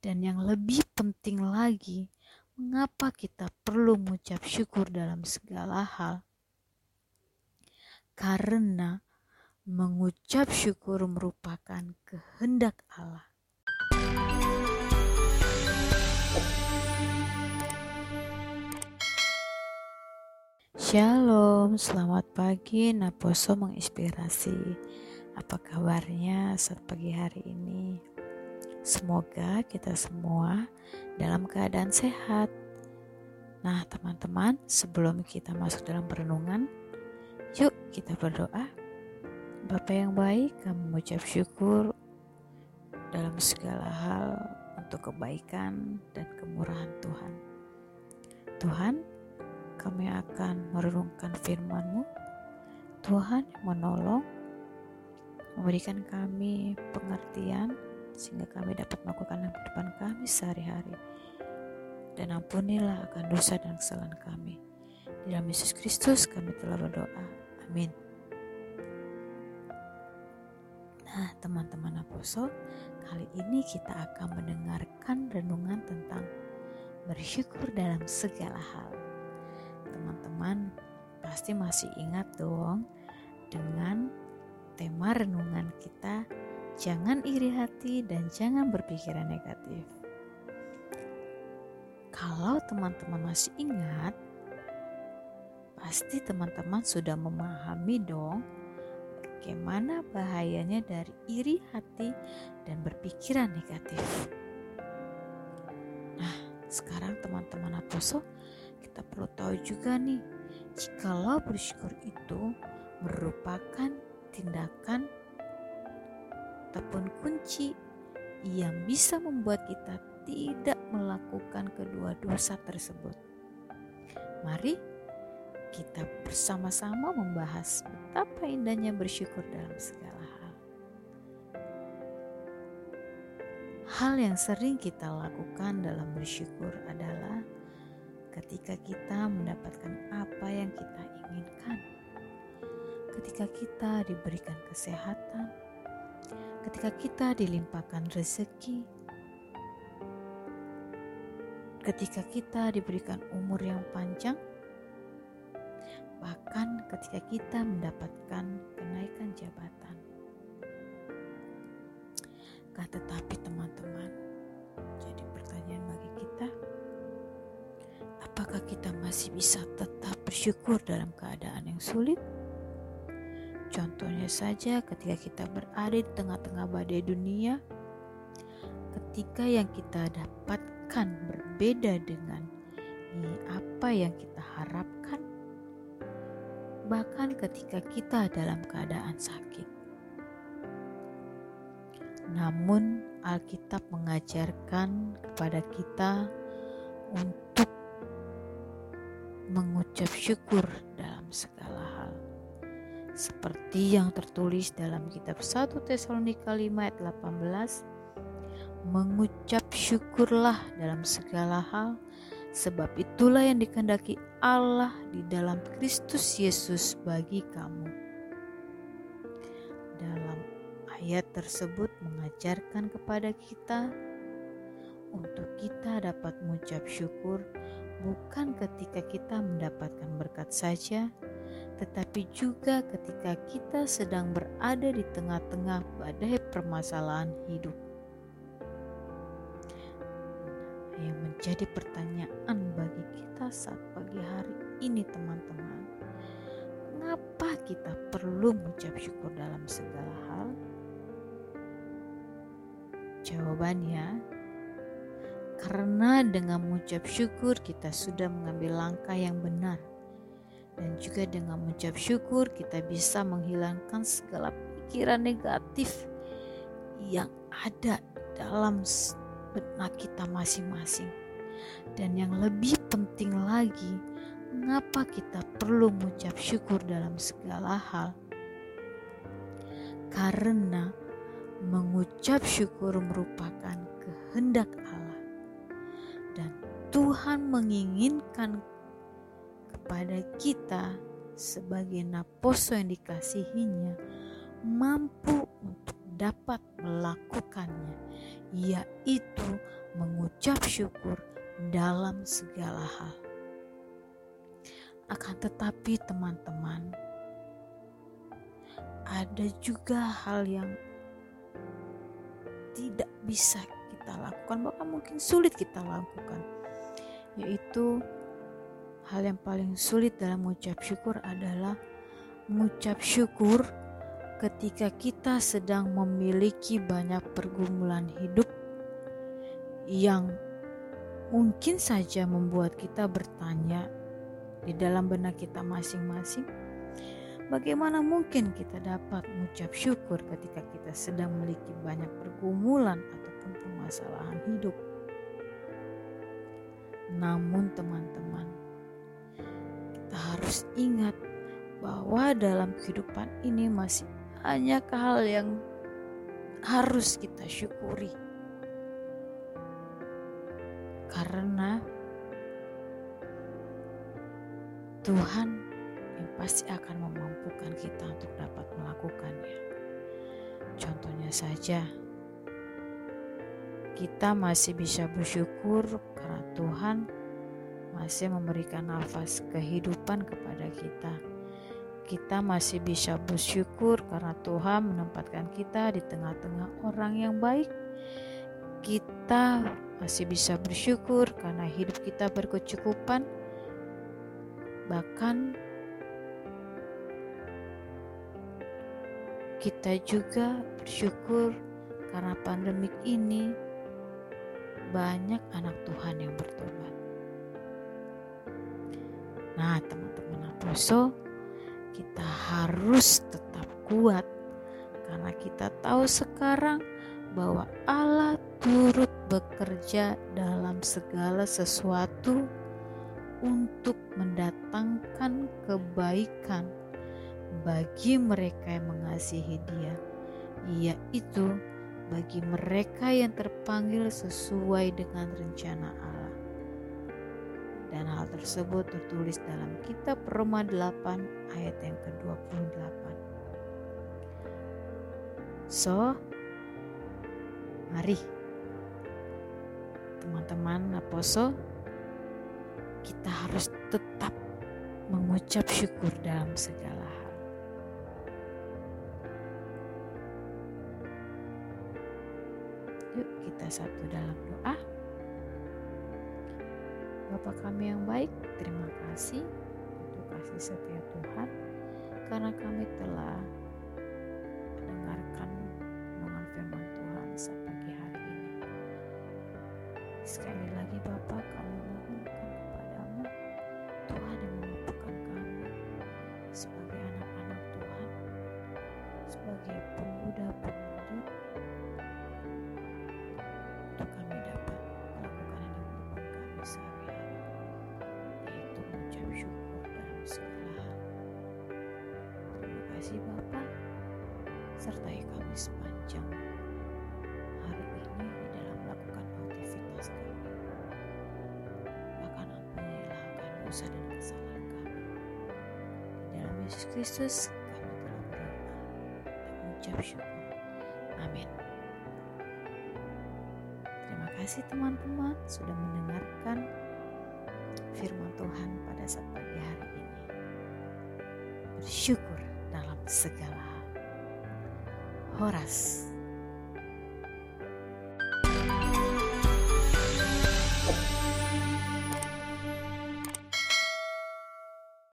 Dan yang lebih penting lagi, mengapa kita perlu mengucap syukur dalam segala hal? Karena mengucap syukur merupakan kehendak Allah. Shalom, selamat pagi Naposo menginspirasi. Apa kabarnya saat pagi hari ini? Semoga kita semua dalam keadaan sehat. Nah, teman-teman, sebelum kita masuk dalam perenungan, yuk kita berdoa. Bapak yang baik, kami mengucap syukur dalam segala hal untuk kebaikan dan kemurahan Tuhan. Tuhan, kami akan merenungkan firman-Mu. Tuhan menolong, memberikan kami pengertian sehingga kami dapat melakukan kehidupan kami sehari-hari. Dan ampunilah akan dosa dan kesalahan kami. Di dalam Yesus Kristus kami telah berdoa. Amin. Nah, teman-teman apostol, kali ini kita akan mendengarkan renungan tentang bersyukur dalam segala hal. Teman-teman pasti masih ingat dong dengan tema renungan kita Jangan iri hati dan jangan berpikiran negatif. Kalau teman-teman masih ingat, pasti teman-teman sudah memahami dong bagaimana bahayanya dari iri hati dan berpikiran negatif. Nah, sekarang teman-teman Aposo, kita perlu tahu juga nih, jikalau bersyukur itu merupakan tindakan ataupun kunci yang bisa membuat kita tidak melakukan kedua dosa tersebut. Mari kita bersama-sama membahas betapa indahnya bersyukur dalam segala hal. Hal yang sering kita lakukan dalam bersyukur adalah ketika kita mendapatkan apa yang kita inginkan, ketika kita diberikan kesehatan, ketika kita dilimpahkan rezeki, ketika kita diberikan umur yang panjang, bahkan ketika kita mendapatkan kenaikan jabatan. Kan tetapi teman-teman, jadi pertanyaan bagi kita, apakah kita masih bisa tetap bersyukur dalam keadaan yang sulit? Contohnya saja ketika kita berada di tengah-tengah badai dunia, ketika yang kita dapatkan berbeda dengan apa yang kita harapkan, bahkan ketika kita dalam keadaan sakit. Namun Alkitab mengajarkan kepada kita untuk mengucap syukur dalam segala seperti yang tertulis dalam kitab 1 Tesalonika 5 ayat 18 mengucap syukurlah dalam segala hal sebab itulah yang dikehendaki Allah di dalam Kristus Yesus bagi kamu. Dalam ayat tersebut mengajarkan kepada kita untuk kita dapat mengucap syukur bukan ketika kita mendapatkan berkat saja tetapi juga ketika kita sedang berada di tengah-tengah badai permasalahan hidup. Yang menjadi pertanyaan bagi kita saat pagi hari ini teman-teman, mengapa kita perlu mengucap syukur dalam segala hal? Jawabannya, karena dengan mengucap syukur kita sudah mengambil langkah yang benar dan juga dengan mengucap syukur kita bisa menghilangkan segala pikiran negatif yang ada dalam benak kita masing-masing. Dan yang lebih penting lagi, mengapa kita perlu mengucap syukur dalam segala hal? Karena mengucap syukur merupakan kehendak Allah. Dan Tuhan menginginkan kepada kita sebagai naposo yang dikasihinya mampu untuk dapat melakukannya yaitu mengucap syukur dalam segala hal. Akan tetapi, teman-teman, ada juga hal yang tidak bisa kita lakukan, bahkan mungkin sulit kita lakukan, yaitu hal yang paling sulit dalam mengucap syukur adalah mengucap syukur ketika kita sedang memiliki banyak pergumulan hidup yang mungkin saja membuat kita bertanya di dalam benak kita masing-masing, bagaimana mungkin kita dapat mengucap syukur ketika kita sedang memiliki banyak pergumulan ataupun permasalahan hidup. Namun teman-teman, kita harus ingat bahwa dalam kehidupan ini masih banyak hal yang harus kita syukuri. Karena Tuhan yang pasti akan memampukan kita untuk dapat melakukannya. Contohnya saja, kita masih bisa bersyukur karena Tuhan masih memberikan nafas kehidupan kepada kita. Kita masih bisa bersyukur karena Tuhan menempatkan kita di tengah-tengah orang yang baik. Kita masih bisa bersyukur karena hidup kita berkecukupan. Bahkan kita juga bersyukur karena pandemik ini banyak anak Tuhan yang bertobat. Nah, teman-teman Aposo, kita harus tetap kuat karena kita tahu sekarang bahwa Allah turut bekerja dalam segala sesuatu untuk mendatangkan kebaikan bagi mereka yang mengasihi Dia, yaitu bagi mereka yang terpanggil sesuai dengan rencana Allah. Dan hal tersebut tertulis dalam kitab Roma 8 ayat yang ke-28. So, mari teman-teman Aposo kita harus tetap mengucap syukur dalam segala hal. Yuk kita satu dalam doa. Bapa kami yang baik, terima kasih untuk kasih setia Tuhan karena kami telah mendengarkan renungan firman Tuhan saat pagi hari ini. Sekali sertai kami sepanjang hari ini di dalam melakukan aktivitas kami. Bahkan ampunilah akan dosa dan kesalahan kami. Di dalam Yesus Kristus kami telah berdoa dan mengucap syukur. Amin. Terima kasih teman-teman sudah mendengarkan firman Tuhan pada saat pagi hari ini. Bersyukur dalam segala. Horas